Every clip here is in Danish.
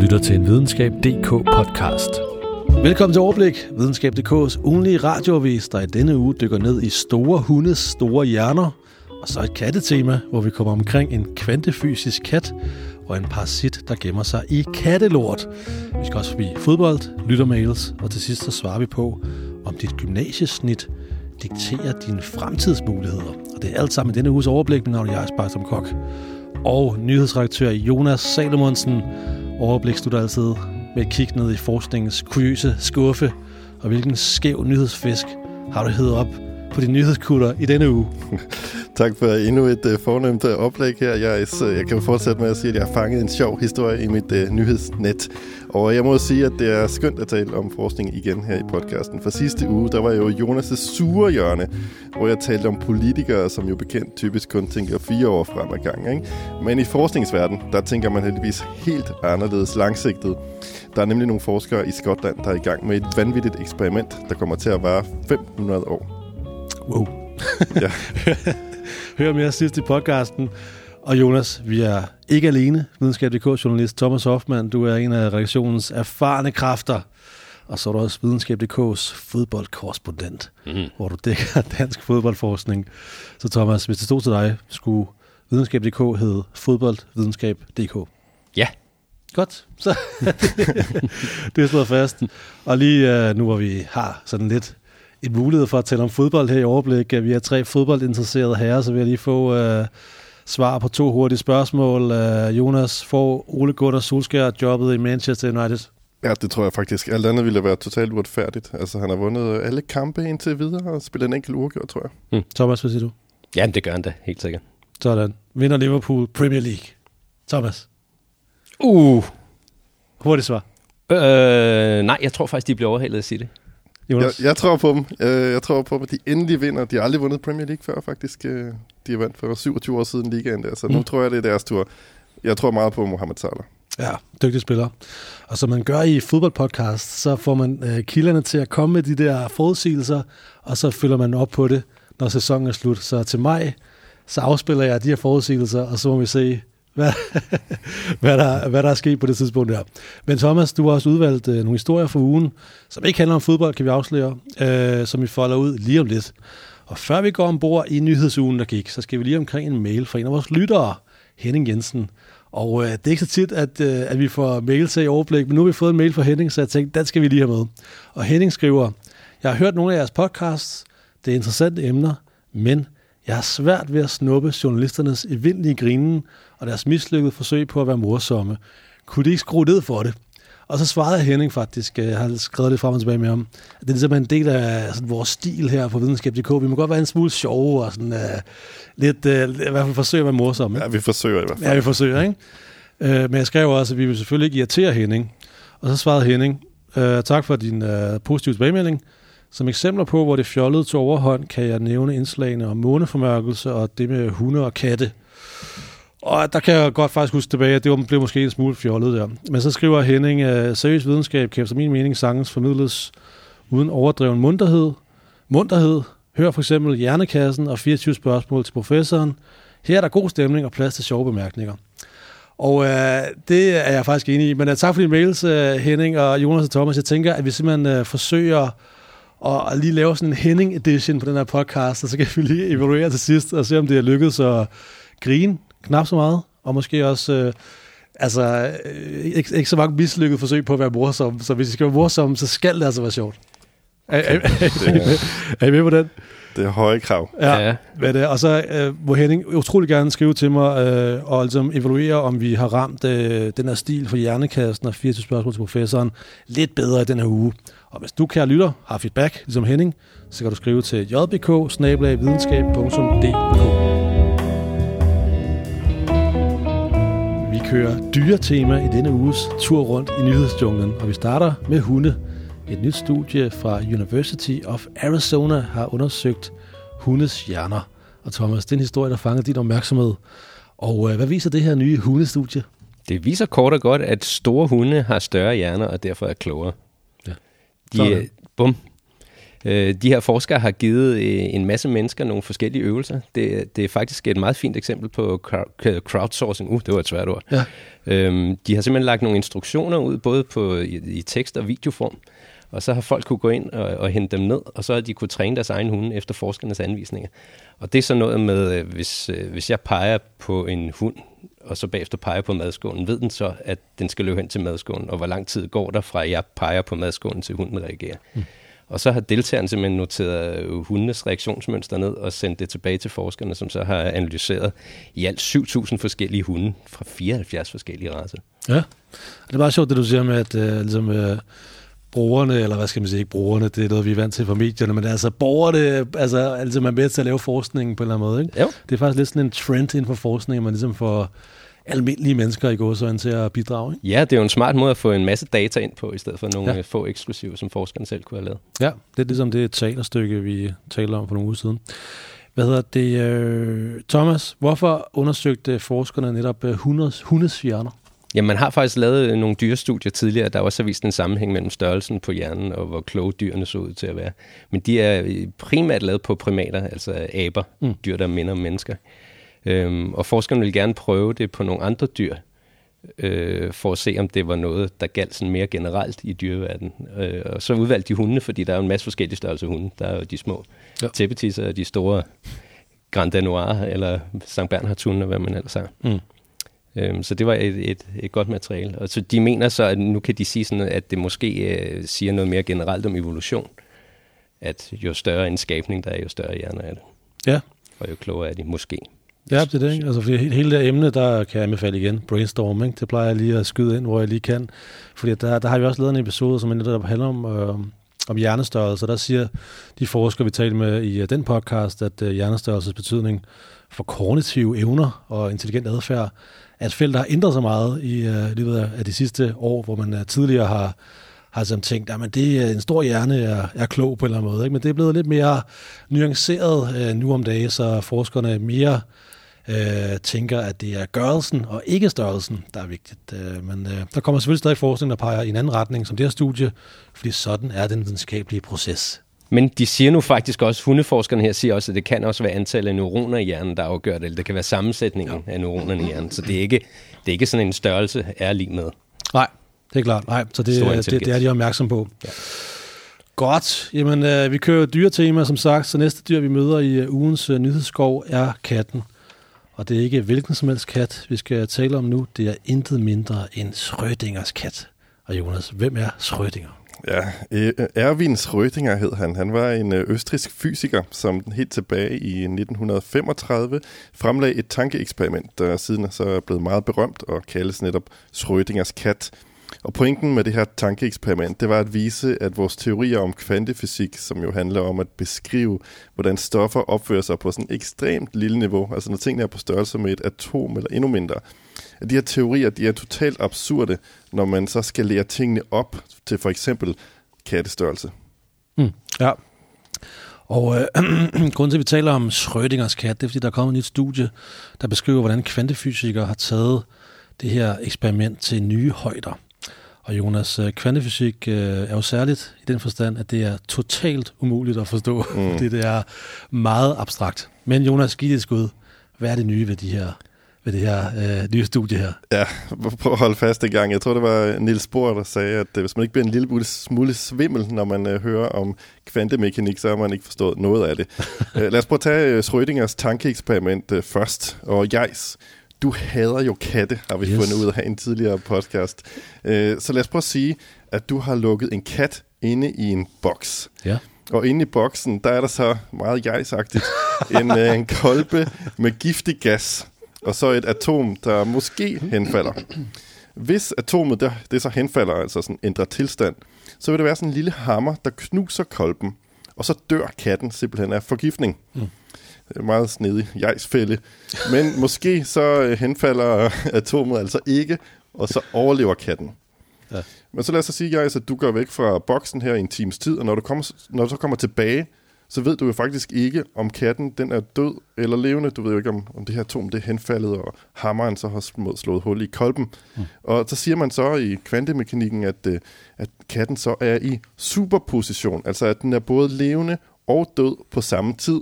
lytter til en Videnskab.dk podcast. Velkommen til Overblik, Videnskab.dk's ugenlige radioavis, der i denne uge dykker ned i store hundes store hjerner, og så et kattetema, hvor vi kommer omkring en kvantefysisk kat og en parasit, der gemmer sig i kattelort. Vi skal også forbi fodbold, lyttermails, og til sidst så svarer vi på, om dit gymnasiesnit dikterer dine fremtidsmuligheder. Og det er alt sammen i denne uges overblik. Mit navn er Jais Bartram Kok. Og nyhedsredaktør Jonas Salomonsen overblik slutter altid med et kig ned i forskningens kuriøse skuffe. Og hvilken skæv nyhedsfisk har du heddet op på din nyhedskutter i denne uge? Tak for endnu et uh, fornemt uh, oplæg her. Jeg, uh, jeg kan jo fortsætte med at sige, at jeg har fanget en sjov historie i mit uh, nyhedsnet. Og jeg må sige, at det er skønt at tale om forskning igen her i podcasten. For sidste uge, der var jo Jonas' sure hjørne, hvor jeg talte om politikere, som jo bekendt typisk kun tænker fire år frem ad gang. Ikke? Men i forskningsverdenen, der tænker man heldigvis helt anderledes langsigtet. Der er nemlig nogle forskere i Skotland, der er i gang med et vanvittigt eksperiment, der kommer til at vare 500 år. Wow. ja. Hør mere sidst i podcasten. Og Jonas, vi er ikke alene. Videnskab.dk-journalist Thomas Hoffmann, du er en af redaktionens erfarne kræfter. Og så er du også Videnskab.dk's fodboldkorrespondent, mm. hvor du dækker dansk fodboldforskning. Så Thomas, hvis det stod til dig, skulle Videnskab.dk hedde fodboldvidenskab.dk. Ja. Godt, så det er slået fast. Og lige uh, nu, hvor vi har sådan lidt en mulighed for at tale om fodbold her i overblik. Vi er tre fodboldinteresserede herrer, så vil jeg lige få uh, svar på to hurtige spørgsmål. Uh, Jonas, får Ole Gunnar Solskjaer jobbet i Manchester United? Ja, det tror jeg faktisk. Alt andet ville være totalt uretfærdigt. Altså, han har vundet alle kampe indtil videre og spillet en enkelt uafgjort, tror jeg. Mm. Thomas, hvad siger du? Ja, det gør han da, helt sikkert. Sådan. Vinder Liverpool Premier League? Thomas? Uh. Hurtigt svar. Øh, nej, jeg tror faktisk, de bliver overhalet af City. Jeg, jeg tror på dem. Jeg tror på dem, at de endelig vinder. De har aldrig vundet Premier League før, faktisk. De har vandt for 27 år siden ligaen der, så mm. nu tror jeg, det er deres tur. Jeg tror meget på Mohamed Salah. Ja, dygtig spiller. Og som man gør i fodboldpodcast, så får man øh, kilderne til at komme med de der forudsigelser, og så følger man op på det, når sæsonen er slut. Så til mig, så afspiller jeg de her forudsigelser, og så må vi se, hvad, hvad, der, hvad der er sket på det tidspunkt der. Men Thomas, du har også udvalgt øh, nogle historier for ugen, som ikke handler om fodbold, kan vi afsløre, øh, som vi folder ud lige om lidt. Og før vi går ombord i nyhedsugen, der gik, så skal vi lige omkring en mail fra en af vores lyttere, Henning Jensen. Og øh, det er ikke så tit, at, øh, at vi får mail til i overblik, men nu har vi fået en mail fra Henning, så jeg tænkte, den skal vi lige have med. Og Henning skriver, jeg har hørt nogle af jeres podcasts, det er interessante emner, men jeg har svært ved at snuppe journalisternes evindelige grinen og deres mislykkede forsøg på at være morsomme. Kunne de ikke skrue ned for det? Og så svarede Henning faktisk, jeg har skrevet det frem og tilbage med ham, at det er simpelthen en del af sådan, vores stil her på videnskab.dk. Vi må godt være en smule sjove og sådan, uh, lidt, uh, i hvert fald forsøge at være morsomme. Ja, vi forsøger i hvert fald. Ja, vi forsøger, ikke? Uh, men jeg skrev også, at vi vil selvfølgelig ikke irritere Henning. Og så svarede Henning, uh, tak for din uh, positive tilbagemelding. Som eksempler på, hvor det fjollede til overhånd, kan jeg nævne indslagene om måneformørkelse og det med hunde og katte. Og der kan jeg godt faktisk huske tilbage, at det blev måske en smule fjollet der. Men så skriver Henning, at seriøs videnskab kan efter min mening sagtens formidles uden overdreven munterhed. Munterhed. Hør for eksempel Hjernekassen og 24 spørgsmål til professoren. Her er der god stemning og plads til sjove bemærkninger. Og øh, det er jeg faktisk enig i. Men uh, tak for dine mails, uh, Henning og Jonas og Thomas. Jeg tænker, at vi simpelthen uh, forsøger at lige lave sådan en Henning edition på den her podcast, og så kan vi lige evaluere til sidst og se, om det er lykkedes at grine knap så meget, og måske også... Øh, altså, øh, ikke, ikke så mange mislykket forsøg på at være morsom, så hvis I skal være morsom, så skal det altså være sjovt. Er, er, er, er, er I med på den? Det er høje krav. Ja, ja. Hvad det er. Og så øh, må Henning utrolig gerne skrive til mig øh, og altså evaluere, om vi har ramt øh, den her stil for hjernekassen og 24 spørgsmål til professoren lidt bedre i den her uge. Og hvis du, kære lytter, har feedback, ligesom Henning, så kan du skrive til jbk kører dyretema i denne uges tur rundt i nyhedsjunglen, og vi starter med hunde. Et nyt studie fra University of Arizona har undersøgt hundes hjerner. Og Thomas, det er en historie, der fanger din opmærksomhed. Og øh, hvad viser det her nye hundestudie? Det viser kort og godt, at store hunde har større hjerner og derfor er klogere. Ja. De, bum. Øh, de her forskere har givet øh, en masse mennesker nogle forskellige øvelser. Det, det er faktisk et meget fint eksempel på crowd- crowdsourcing. Uh, det var et svært ord. Ja. Øhm, de har simpelthen lagt nogle instruktioner ud, både på, i, i tekst- og videoform, og så har folk kunne gå ind og, og hente dem ned, og så har de kunne træne deres egen hunde efter forskernes anvisninger. Og det er så noget med, øh, hvis, øh, hvis jeg peger på en hund, og så bagefter peger på madskålen, ved den så, at den skal løbe hen til madskålen, og hvor lang tid går der fra, at jeg peger på madskålen, til hunden reagerer. Mm. Og så har deltageren simpelthen noteret øh, hundenes reaktionsmønster ned og sendt det tilbage til forskerne, som så har analyseret i alt 7.000 forskellige hunde fra 74 forskellige racer. Ja, det er meget sjovt, det du siger med, at uh, ligesom, uh, brugerne, eller hvad skal man sige, ikke brugerne, det er noget, vi er vant til fra medierne, men altså borgerne, altså, altså man er med til at lave forskningen på en eller anden måde, ikke? Jo. Det er faktisk lidt sådan en trend inden for forskning, at man ligesom får almindelige mennesker i gåsøjne til at bidrage, ikke? Ja, det er jo en smart måde at få en masse data ind på, i stedet for nogle Ja. ja. få eksklusive, som forskerne selv kunne have lavet. Ja, det er ligesom det talerstykke, vi talte om for nogle uger siden. Hvad hedder det? Øh, Thomas, hvorfor undersøgte forskerne netop øh, hundes, hjerner? Ja, man har faktisk lavet nogle dyrestudier tidligere, der også har vist en sammenhæng mellem størrelsen på hjernen og hvor kloge dyrene så ud til at være. Men de er øh, primært lavet på primater, altså aber, mm. dyr, der minder om mennesker. Øhm, og forskerne vil gerne prøve det på nogle andre dyr, øh, for at se, om det var noget, der galt sådan mere generelt i dyreverdenen. Øh, og så udvalgte de hundene, fordi der er en masse forskellige størrelser hunde. Der er jo de små ja. tæppetisser og de store Grand Danois, eller St. Bernhards hunde, hvad man ellers har. Mm. Øhm, så det var et, et, et godt materiale. Og så de mener så, at nu kan de sige sådan, at det måske øh, siger noget mere generelt om evolution. At jo større en skabning der er, jo større hjerner er det. Ja, Og jo klogere er de måske. Ja, det er det, ikke? Altså, fordi hele det emne, der kan jeg anbefale igen, brainstorming, det plejer jeg lige at skyde ind, hvor jeg lige kan. Fordi der, der har vi også lavet en episode, som netop handler om, øh, om hjernestørrelse. Der siger de forskere, vi talte med i uh, den podcast, at øh, uh, hjernestørrelses betydning for kognitive evner og intelligent adfærd, at feltet har ændret sig meget i uh, løbet af, de sidste år, hvor man uh, tidligere har har som tænkt, at det er en stor hjerne er, er klog på en eller anden måde. Ikke? Men det er blevet lidt mere nuanceret øh, nu om dagen, så forskerne mere øh, tænker, at det er gørelsen og ikke størrelsen, der er vigtigt. Øh, men øh, der kommer selvfølgelig stadig forskning, der peger i en anden retning, som det her studie, fordi sådan er den videnskabelige proces. Men de siger nu faktisk også, hundeforskerne her siger også, at det kan også være antallet af neuroner i hjernen, der afgør det, eller det kan være sammensætningen ja. af neuronerne i hjernen. Så det er ikke, det er ikke sådan en størrelse er lige med. Nej, det er klart. Nej, så det, det, det er de opmærksom på. Ja. Godt. Jamen, øh, vi kører dyretema, som sagt, så næste dyr, vi møder i øh, ugens øh, nyhedsskov, er katten. Og det er ikke hvilken som helst kat, vi skal tale om nu. Det er intet mindre end Schrödingers kat. Og Jonas, hvem er Schrödinger? Ja, Erwin Schrödinger hed han. Han var en øh, østrisk fysiker, som helt tilbage i 1935 fremlagde et tankeeksperiment, der siden så er blevet meget berømt og kaldes netop Schrödingers kat. Og pointen med det her tankeeksperiment, det var at vise, at vores teorier om kvantefysik, som jo handler om at beskrive, hvordan stoffer opfører sig på sådan et ekstremt lille niveau, altså når tingene er på størrelse med et atom eller endnu mindre, at de her teorier, de er totalt absurde, når man så skal lære tingene op til for eksempel kattestørrelse. Mm. Ja. Og øh, grunden til, at vi taler om Schrödingers kat, det er, fordi der er kommet et nyt studie, der beskriver, hvordan kvantefysikere har taget det her eksperiment til nye højder. Og Jonas, øh, kvantefysik øh, er jo særligt i den forstand, at det er totalt umuligt at forstå, mm. fordi det er meget abstrakt. Men Jonas, giv det et skud. Hvad er det nye ved, de her, ved det her øh, nye studie her? Ja, prøv at holde fast en gang. Jeg tror, det var Niels Bohr, der sagde, at øh, hvis man ikke bliver en lille smule svimmel, når man øh, hører om kvantemekanik, så har man ikke forstået noget af det. øh, lad os prøve at tage øh, Schrödingers tankeeksperiment øh, først. Og Jejs, du hader jo katte, har vi Yes. fundet ud af en tidligere podcast. Øh, så lad os prøve at sige, at du har lukket en kat inde i en boks. Ja. Og inde i boksen, der er der så meget jejsagtigt en, øh, en kolbe med giftig gas, og så et atom, der måske henfalder. Hvis atomet der, det så henfalder, altså sådan ændrer tilstand, så vil der være sådan en lille hammer, der knuser kolben, og så dør katten simpelthen af forgiftning. Mm. Er meget snedig jejsfælde. Men måske så øh, henfalder atomet altså ikke, og så overlever katten. Ja. Men så lad os så sige, Jais, at du går væk fra boksen her i en times tid, og når du, kommer, når du så kommer tilbage, så ved du jo faktisk ikke, om katten den er død eller levende. Du ved jo ikke, om, om det her atom det er henfaldet, og hammeren så har slået hul i kolben. Mm. Og så siger man så i kvantemekanikken, at, øh, at katten så er i superposition, altså at den er både levende og død på samme tid.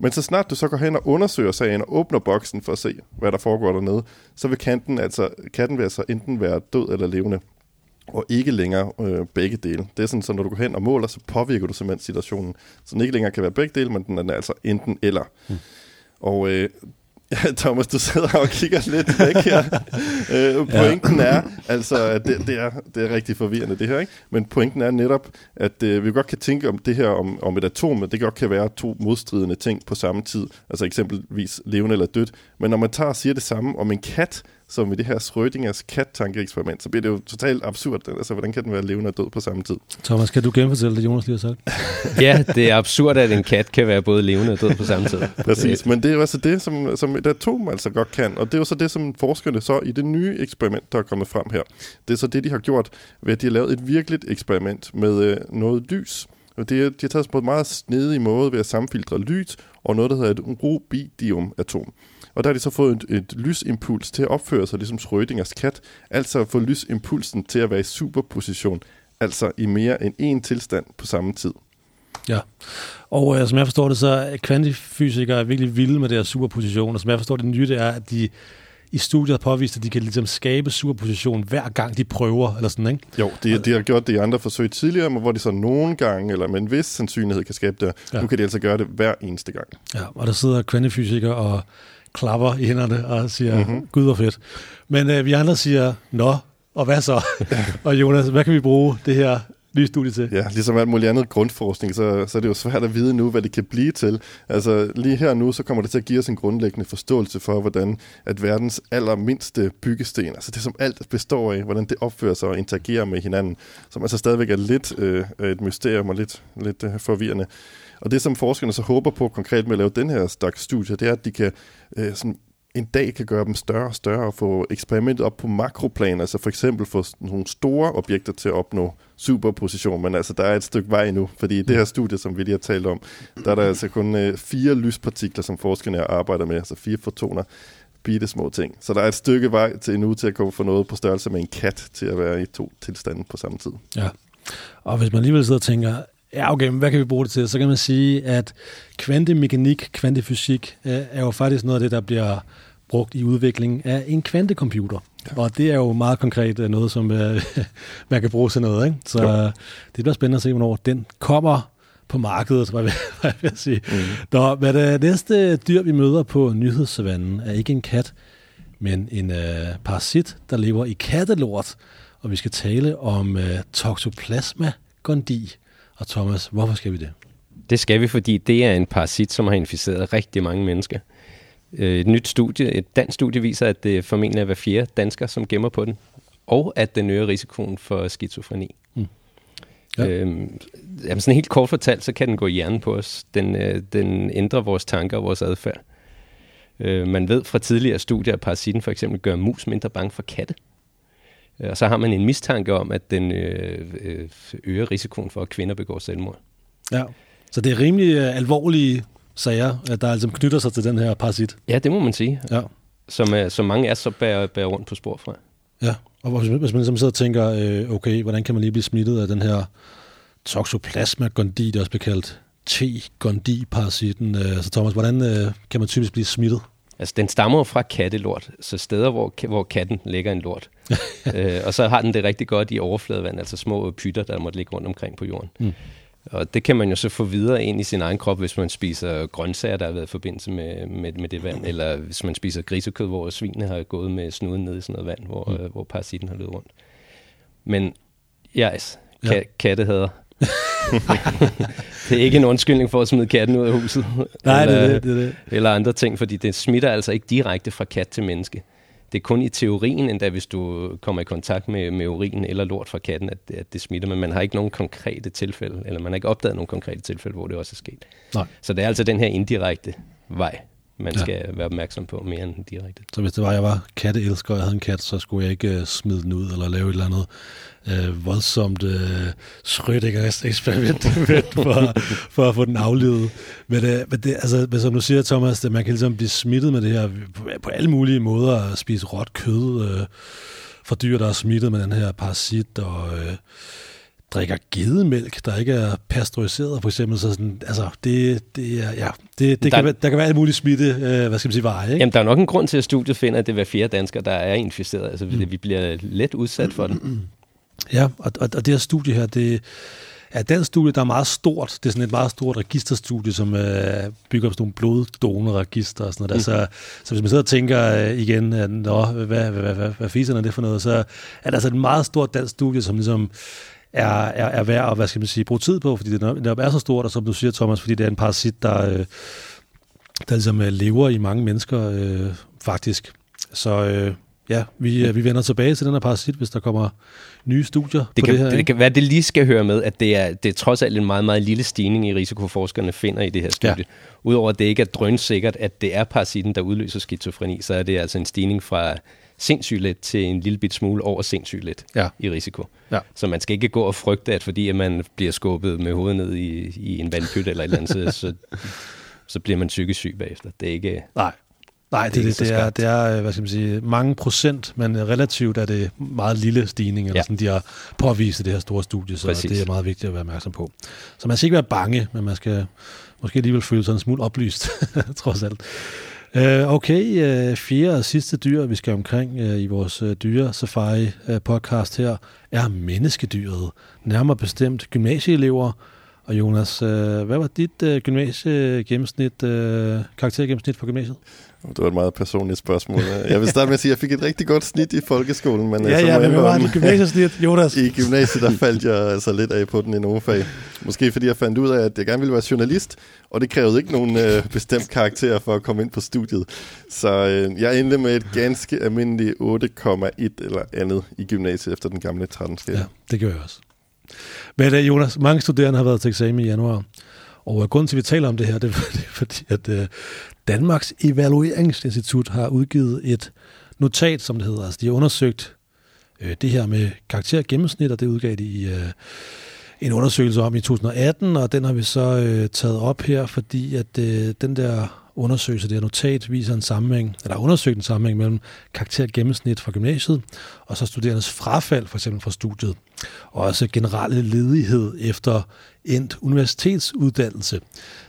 Men så snart du så går hen og undersøger sagen og åbner boksen for at se, hvad der foregår dernede, så vil katten, altså, katten vil altså enten være død eller levende, og ikke længere øh, begge dele. Det er sådan, så når du går hen og måler, så påvirker du simpelthen situationen. Så den ikke længere kan være begge dele, men den er altså enten eller. Mm. Og øh, Thomas, du sidder og kigger lidt væk her. øh, pointen ja. er, altså, at det, det, er, det er rigtig forvirrende det her, ikke? Men pointen er netop, at øh, vi godt kan tænke om det her om, om et atom, men det godt kan være to modstridende ting på samme tid. Altså eksempelvis levende eller dødt. Men når man tager og siger det samme om en kat, som i det her Schrödingers kat-tankeeksperiment, så bliver det jo totalt absurd. Altså, hvordan kan den være levende og død på samme tid? Thomas, kan du genfortælle det, Jonas lige har sagt? ja, det er absurd, at en kat kan være både levende og død på samme tid. Præcis, men det er jo altså det, som, som et atom altså godt kan, og det er jo så det, som forskerne så i det nye eksperiment, der er kommet frem her. Det er så det, de har gjort ved, at de har lavet et virkeligt eksperiment med øh, noget lys. Og det, de har taget på en meget snedig måde ved at sammenfiltre lys og noget, der hedder et rubidium-atom. Og der har de så fået et, et lysimpuls til at opføre sig ligesom Schrödingers kat, altså at få lysimpulsen til at være i superposition, altså i mere end én tilstand på samme tid. Ja, og øh, som jeg forstår det, så er kvantifysikere virkelig vilde med det her superposition, og som jeg forstår det nye, det er, at de i studiet har påvist, at de kan ligesom skabe superposition hver gang de prøver, eller sådan, ikke? Jo, de, de har gjort det i andre forsøg tidligere, hvor de så nogle gange, eller med en vis sandsynlighed kan skabe det. Ja. Nu kan de altså gøre det hver eneste gang. Ja, og der sidder kvantifysikere og klapper i hænderne og siger, mm-hmm. gud hvor fedt. Men øh, vi andre siger, nå, og hvad så? og Jonas, hvad kan vi bruge det her nye studie til? Ja, ligesom alt muligt andet grundforskning, så, så er det jo svært at vide nu, hvad det kan blive til. Altså lige her nu, så kommer det til at give os en grundlæggende forståelse for, hvordan at verdens allermindste byggesten, altså det som alt består af, hvordan det opfører sig og interagerer med hinanden, som altså stadigvæk er lidt øh, et mysterium og lidt, lidt øh, forvirrende. Og det, som forskerne så håber på konkret med at lave den her slags studie, det er, at de kan øh, sådan en dag kan gøre dem større og større og få eksperimentet op på makroplan, altså for eksempel få nogle store objekter til at opnå superposition, men altså der er et stykke vej nu, fordi i det her studie, som vi lige har talt om, der er der altså kun øh, fire lyspartikler, som forskerne arbejder med, altså fire fotoner, bitte små ting. Så der er et stykke vej til nu til at kunne få noget på størrelse med en kat til at være i to tilstande på samme tid. Ja, og hvis man alligevel sidder og tænker, Ja, okay, men hvad kan vi bruge det til? Så kan man sige, at kvantemekanik, kvantefysik, øh, er jo faktisk noget af det, der bliver brugt i udviklingen af en kvantecomputer. Ja. Og det er jo meget konkret øh, noget, som øh, man kan bruge til noget. Ikke? Så jo. det bliver spændende at se, hvornår den kommer på markedet, hvad jeg vil sige. Mm. Nå, hvad det næste dyr, vi møder på nyhedssavannen, er ikke en kat, men en øh, parasit, der lever i kattelort. Og vi skal tale om øh, Toxoplasma gondii. Og Thomas, hvorfor skal vi det? Det skal vi, fordi det er en parasit, som har inficeret rigtig mange mennesker. Øh, et nyt studie, et dansk studie viser, at det formentlig er hver fjerde dansker, som gemmer på den, og at den øger risikoen for skizofreni. Mm. Ja. Øhm, jamen sådan helt kort fortalt, så kan den gå i hjernen på os. Den, øh, den ændrer vores tanker og vores adfærd. Øh, man ved fra tidligere studier, at parasitten for eksempel gør mus mindre bange for katte. Og så har man en mistanke om, at den øh, øh, øger risikoen for, at kvinder begår selvmord. Ja, så det er rimelig øh, alvorlige sager, der altså knytter sig til den her parasit. Ja, det må man sige. Ja. Som, øh, som mange af så bærer, bærer rundt på spor fra. Ja, og hvis man, ligesom sidder og tænker, øh, okay, hvordan kan man lige blive smittet af den her Toxoplasma gondii, det er også bekaldt T-gondii-parasitten. Øh, så Thomas, hvordan øh, kan man typisk blive smittet? Altså, den stammer fra kattelort, så steder, hvor, hvor katten lægger en lort. øh, og så har den det rigtig godt i overfladevand, altså små pytter, der måtte ligge rundt omkring på jorden. Mm. Og det kan man jo så få videre ind i sin egen krop, hvis man spiser grøntsager, der har været i forbindelse med, med, med det vand, eller hvis man spiser grisekød, hvor svinene har gået med snuden ned i sådan noget vand, hvor, mm. øh, hvor parasitten har løbet rundt. Men yes, ka- ja. katte hader det er ikke en undskyldning for at smide katten ud af huset. Nej, eller, det, er det, det er det. Eller andre ting, fordi det smitter altså ikke direkte fra kat til menneske. Det er kun i teorien, endda hvis du kommer i kontakt med, med urin eller lort fra katten, at, at det smitter, men man har ikke nogen konkrete tilfælde, eller man har ikke opdaget nogen konkrete tilfælde, hvor det også er sket. Nej. Så det er altså den her indirekte vej, man Ja. skal være opmærksom på mere end direkte. Så hvis det var, jeg var katteelsker, og jeg havde en kat, så skulle jeg ikke øh, smide den ud, eller lave et eller andet øh, voldsomt øh, Schrödinger-eksperiment for, for at få den aflevet. Men, øh, men, det, altså, men som du siger, Thomas, det, man kan ligesom blive smittet med det her på, på alle mulige måder. At spise råt kød øh, for dyr, der er smittet med den her parasit, og øh, drikker gedemælk, der ikke er pasteuriseret, for eksempel. Så sådan, altså, det, det er, ja, det, det Der- kan, være- der kan være alle mulige smitte, øh, hvad skal man sige, veje, ikke? Jamen, der er nok en grund til, at studiet finder, at det er hver fjerde dansker, der er inficeret. Altså, mm. vi bliver let udsat for det. Ja, og, og, og det her studie her, det er dansk studie, der er meget stort. Det er sådan et meget stort registerstudie, som øh, bygger op sådan nogle bloddonorregister og sådan noget. Der. Så, så hvis man sidder og tænker øh, igen, at, Nå, hvad, hvad, hvad, hvad, hvad fiser er det for noget, så er det altså et meget stort dansk studie, som ligesom er, er, er værd at, hvad skal man sige, bruge tid på, fordi det netop er så stort, og som du siger, Thomas, fordi det er en parasit, der, øh, der ligesom øh, lever i mange mennesker, øh, faktisk. Så øh, ja, vi, øh, vi vender tilbage til den her parasit, hvis der kommer nye studier Det på kan, det her. det, ikke? det kan være, det lige skal høre med, at det er, det er trods alt en meget, meget lille stigning i risikoforskerne finder i det her studie. Ja. Udover at det ikke er drønsikkert, at det er parasitten, der udløser skizofreni, så er det altså en stigning fra sindssygelet til en lille bit smule over sindssygelet Ja. i risiko. Ja. Så man skal ikke gå og frygte, at fordi at man bliver skubbet med hovedet ned i, i en vandpyt eller et eller andet, så, så, bliver man psykisk syg bagefter. Det er ikke... Nej. Nej, det, Det er det, det, er, det er, øh, hvad skal man sige, mange procent, men relativt er det meget lille stigning, eller. Ja. sådan, de har påvist i det her store studie, så Præcis. det er meget vigtigt at være opmærksom på. Så man skal ikke være bange, men man skal måske alligevel føle sig en smule oplyst, trods alt. Uh, okay, uh, fjerde og sidste dyr, vi skal omkring uh, i vores uh, dyre-safari-podcast her, er menneskedyret. Nærmere bestemt gymnasieelever. Og Jonas, uh, hvad var dit uh, gymnasiegennemsnit, uh, karaktergennemsnit på gymnasiet? Det var et meget personligt spørgsmål. Jeg vil starte med at sige, at jeg fik et rigtig godt snit i folkeskolen, men Ja, så ja, men hvad var dit gymnasiesnit, Jonas? I gymnasiet, der faldt jeg altså lidt af på den i nogle fag. Måske fordi jeg fandt ud af, at jeg gerne ville være journalist, og det krævede ikke nogen øh, bestemt karakter for at komme ind på studiet. Så øh, jeg endte med et ganske almindeligt 8,1 eller andet i gymnasiet efter den gamle 13 skala. Ja, det gør jeg også. Men Jonas, mange studerende har været til eksamen i januar, og øh, grunden til, at vi taler om det her, det er fordi, fordi at øh, Danmarks Evalueringsinstitut har udgivet et notat, som det hedder. Altså, de har undersøgt øh, det her med karaktergennemsnit, og det udgav de i en undersøgelse om i 2018, og den har vi så taget op her, fordi at den der undersøgelse, det her notat, viser en sammenhæng, eller har undersøgt en sammenhæng mellem karaktergennemsnit fra gymnasiet, og så studerendes frafald, for eksempel fra studiet, og også generelle ledighed efter endt universitetsuddannelse.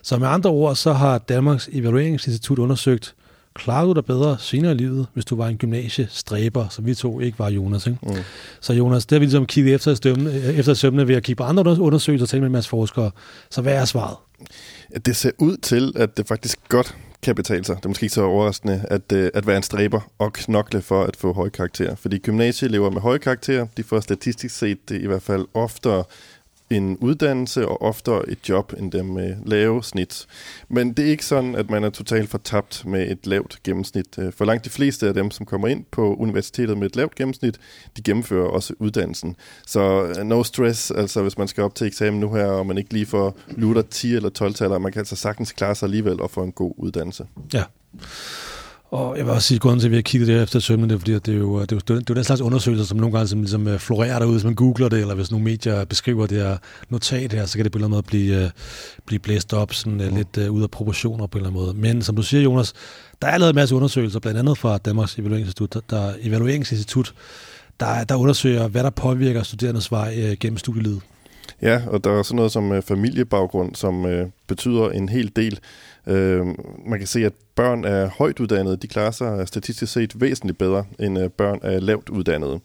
Så med andre ord, så har Danmarks Evalueringsinstitut undersøgt, klarer du dig bedre senere i livet, hvis du var en gymnasiestræber, som vi to ikke var, Jonas. Ikke? Mm. Så Jonas, det har vi ligesom kigget efter, i stømme, efter i sømmene ved at kigge på andre undersøgelser og tale med en masse forskere. Så hvad er svaret? Det ser ud til, at det faktisk godt kan betale sig. Det er måske ikke så overraskende at, øh, at være en stræber og knokle for at få høje karakterer. Fordi gymnasieelever med høje karakterer, de får statistisk set i hvert fald oftere en uddannelse og oftere et job end dem med lave snit. Men det er ikke sådan, at man er totalt fortabt med et lavt gennemsnit. Øh, for langt de fleste af dem, som kommer ind på universitetet med et lavt gennemsnit, de gennemfører også uddannelsen. Så øh, no stress, altså hvis man skal op til eksamen nu her, og man ikke lige får lutter 10 eller 12 taler, man kan altså sagtens klare sig alligevel og få en god uddannelse. Ja. Og jeg vil også sige, at grunden til, at vi har kigget det efter sømmene, det er, fordi at det er, jo, det, er jo, det er jo den slags undersøgelser, som nogle gange som ligesom, øh, florerer derude, hvis man googler det, eller hvis nogle medier beskriver det her notat her, så kan det på en eller anden måde blive, øh, blive blæst op sådan, mm. lidt uh, ud af proportioner på en eller anden måde. Men som du siger, Jonas, der er lavet en masse undersøgelser, blandt andet fra Danmarks Evalueringsinstitut, der, der, Evalueringsinstitut, der, der undersøger, hvad der påvirker studerendes vej uh, gennem studielivet. Ja, og der er sådan noget som øh, familiebaggrund, som øh, betyder en hel del. Øh, man kan se, at børn af højt uddannede, de klarer sig statistisk set væsentligt bedre end øh, børn af lavt uddannede.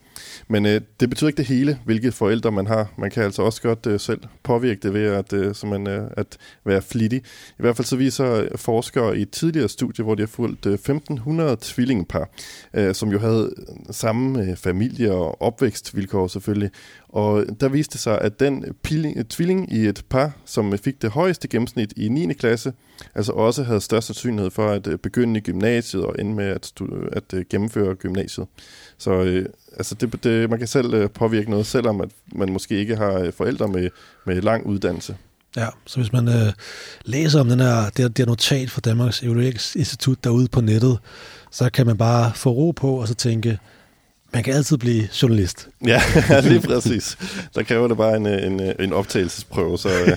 Men øh, det betyder ikke det hele, hvilke forældre man har. Man kan altså også godt øh, selv påvirke det ved at, øh, så man, øh, at være flittig. I hvert fald så viser øh, forskere i et tidligere studie, hvor de har fulgt øh, 1500 tvillingepar, øh, som jo havde øh, samme øh, familie og opvækstvilkår selvfølgelig. Og øh, der viste sig, at den pilling, tvilling i et par, som fik det højeste gennemsnit i 9. klasse, altså også havde størst sandsynlighed for at øh, begynde i gymnasiet og ende med at, at øh, gennemføre gymnasiet. Så øh, altså det, det, man kan selv øh, påvirke noget, selvom at man måske ikke har forældre med, med lang uddannelse. Ja, så hvis man øh, læser om den her, det, her, det her notat fra Danmarks Evalueringsinstitut derude på nettet, så kan man bare få ro på og så tænke, man kan altid blive journalist. Ja, lige præcis. Der kræver det bare en, en, en optagelsesprøve, så,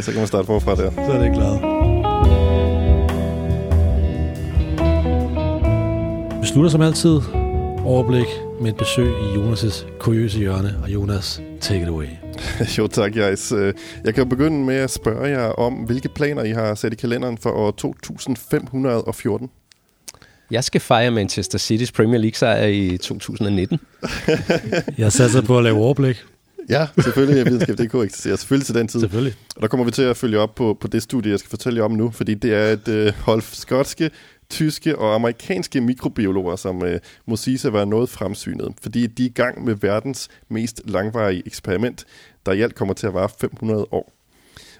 så kan man starte forfra der. Så er det glad. Slutter som altid overblik med et besøg i Jonas' kuriøse hjørne, og Jonas, take it away. jo tak, Jais. Jeg kan begynde med at spørge jer om, hvilke planer I har sat i kalenderen for år 2514. Jeg skal fejre Manchester City's Premier League sejr i 2019. jeg satser på at lave overblik. Ja, selvfølgelig er videnskab.dk eksisterer. Selvfølgelig til den tid. Selvfølgelig. Og der kommer vi til at følge op på, på det studie, jeg skal fortælle jer om nu, fordi det er et øh, hold skotske, tyske og amerikanske mikrobiologer, som øh, må sige sig være noget fremsynet, fordi de er i gang med verdens mest langvarige eksperiment, der i alt kommer til at vare 500 år.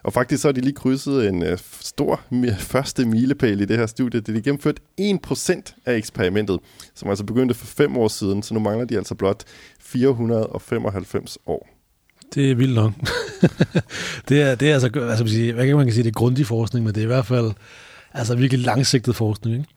Og faktisk så har de lige krydset en øh, stor første milepæl i det her studie. Det er de gennemført 1% af eksperimentet, som altså begyndte for fem år siden, så nu mangler de altså blot 495 år. Det er vildt nok. det, er, det er altså, altså hvad kan man kan sige, det er grundig forskning, men det er i hvert fald altså virkelig langsigtet forskning. Ikke?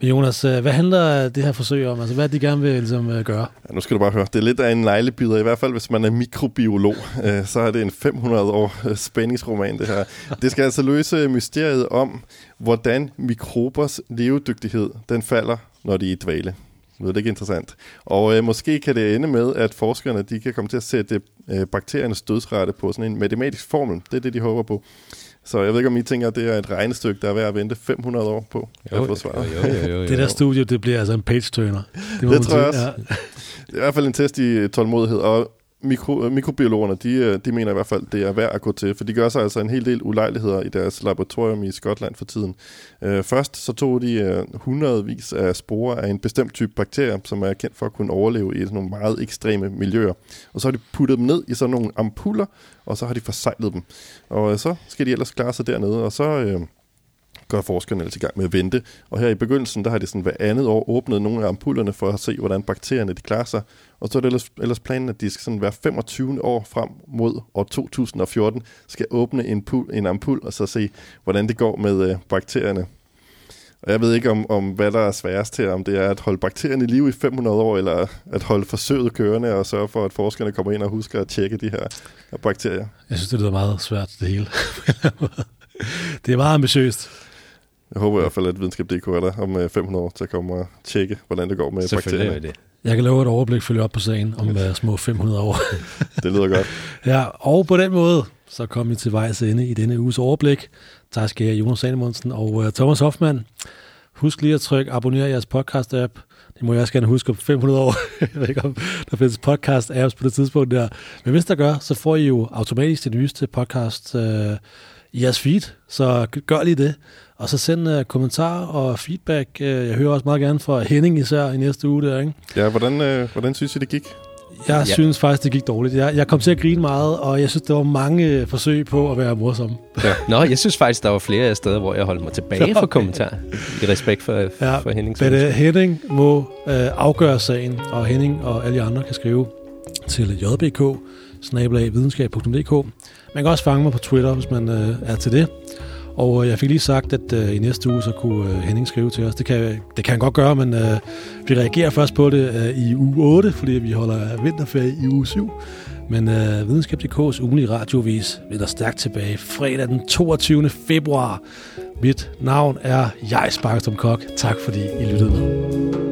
Men Jonas, øh, hvad handler det her forsøg om? Altså, hvad er det, de gerne vil ligesom, øh, gøre? Ja, nu skal du bare høre. Det er lidt af en neglebider, i hvert fald hvis man er mikrobiolog. Øh, så er det en 500 år øh, spændingsroman, det her. Det skal altså løse mysteriet om, hvordan mikrobers levedygtighed den falder, når de er i dvale. Det er ikke interessant. Og øh, måske kan det ende med, at forskerne de kan komme til at sætte øh, bakteriernes dødsrate på sådan en matematisk formel. Det er det, de håber på. Så jeg ved ikke, om I tænker, at det er et regnestykke, der er værd at vente 500 år på jo, at få svaret. Jo, jo, jo, jo, Det der studie, det bliver altså en page-turner. Det, det tror jeg også. Ja. Det er i hvert fald en test i tålmodighed, og mikro, øh, mikrobiologerne, de, øh, de mener i hvert fald, det er værd at gå til, for de gør sig altså en hel del ulejligheder i deres laboratorium i Skotland for tiden. Øh, først så tog de uh, hundredvis af sporer af en bestemt type bakterier, som er kendt for at kunne overleve i sådan nogle meget ekstreme miljøer. Og så har de puttet dem ned i sådan nogle ampuller, og så har de forsejlet dem. Og så skal de ellers klare sig dernede, og så... Øh, gør forskerne altså i gang med at vente. Og her i begyndelsen, der har de sådan hver andet år åbnet nogle af ampullerne for at se, hvordan bakterierne de klarer sig. Og så er det ellers, ellers planen, at de skal sådan hver 25 år frem mod år 2014, skal åbne en, pul, en ampul og så se, hvordan det går med øh, bakterierne. Og jeg ved ikke, om, om hvad der er sværest her, om det er at holde bakterierne i live i 500 år, eller at holde forsøget kørende og sørge for, at forskerne kommer ind og husker at tjekke de her bakterier. Jeg synes, det lyder meget svært, det hele. det er meget ambitiøst. Jeg håber i hvert fald, at videnskab.dk er der om 500 øh, år til at komme og tjekke, hvordan det går med bakterierne. Er det. Jeg kan love et overblik følge op på sagen om uh, små 500 år. det lyder godt. Ja, og på den måde, så kom vi til vejs ende i denne uges overblik. Tak skal jeg, Jonas Sanemundsen og uh, Thomas Hoffmann. Husk lige at trykke abonner i jeres podcast-app. Det må jeg også gerne huske om 500 år. jeg ved ikke, om der findes podcast-apps på det tidspunkt der. Men hvis der gør, så får I jo automatisk det nyeste podcast uh, i jeres feed. Så gør lige det. Og så send uh, kommentarer og feedback. Uh, jeg hører også meget gerne fra Henning især i næste uge der, ikke? Ja, hvordan, uh, hvordan synes I, det gik? Jeg ja. synes faktisk, det gik dårligt. Jeg, jeg kom til at grine meget, og jeg synes, der var mange forsøg på at være morsom. Ja. Nå, jeg synes faktisk, der var flere steder, hvor jeg holdt mig tilbage for kommentarer. I respekt for, ja, for Henning. Men uh, Henning må uh, afgøre sagen, og Henning og alle andre kan skrive til jbk videnskab.dk. Man kan også fange mig på Twitter, hvis man øh, er til det. Og øh, jeg fik lige sagt, at øh, i næste uge, så kunne øh, Henning skrive til os. Det kan, det kan han godt gøre, men øh, vi reagerer først på det øh, i uge 8, fordi vi holder vinterferie i uge 7. Men øh, Videnskab.dk's ugenlige radiovis vender stærkt tilbage fredag den 22. februar. Mit navn er Jais Sparkstrøm Kok. Tak fordi I lyttede med.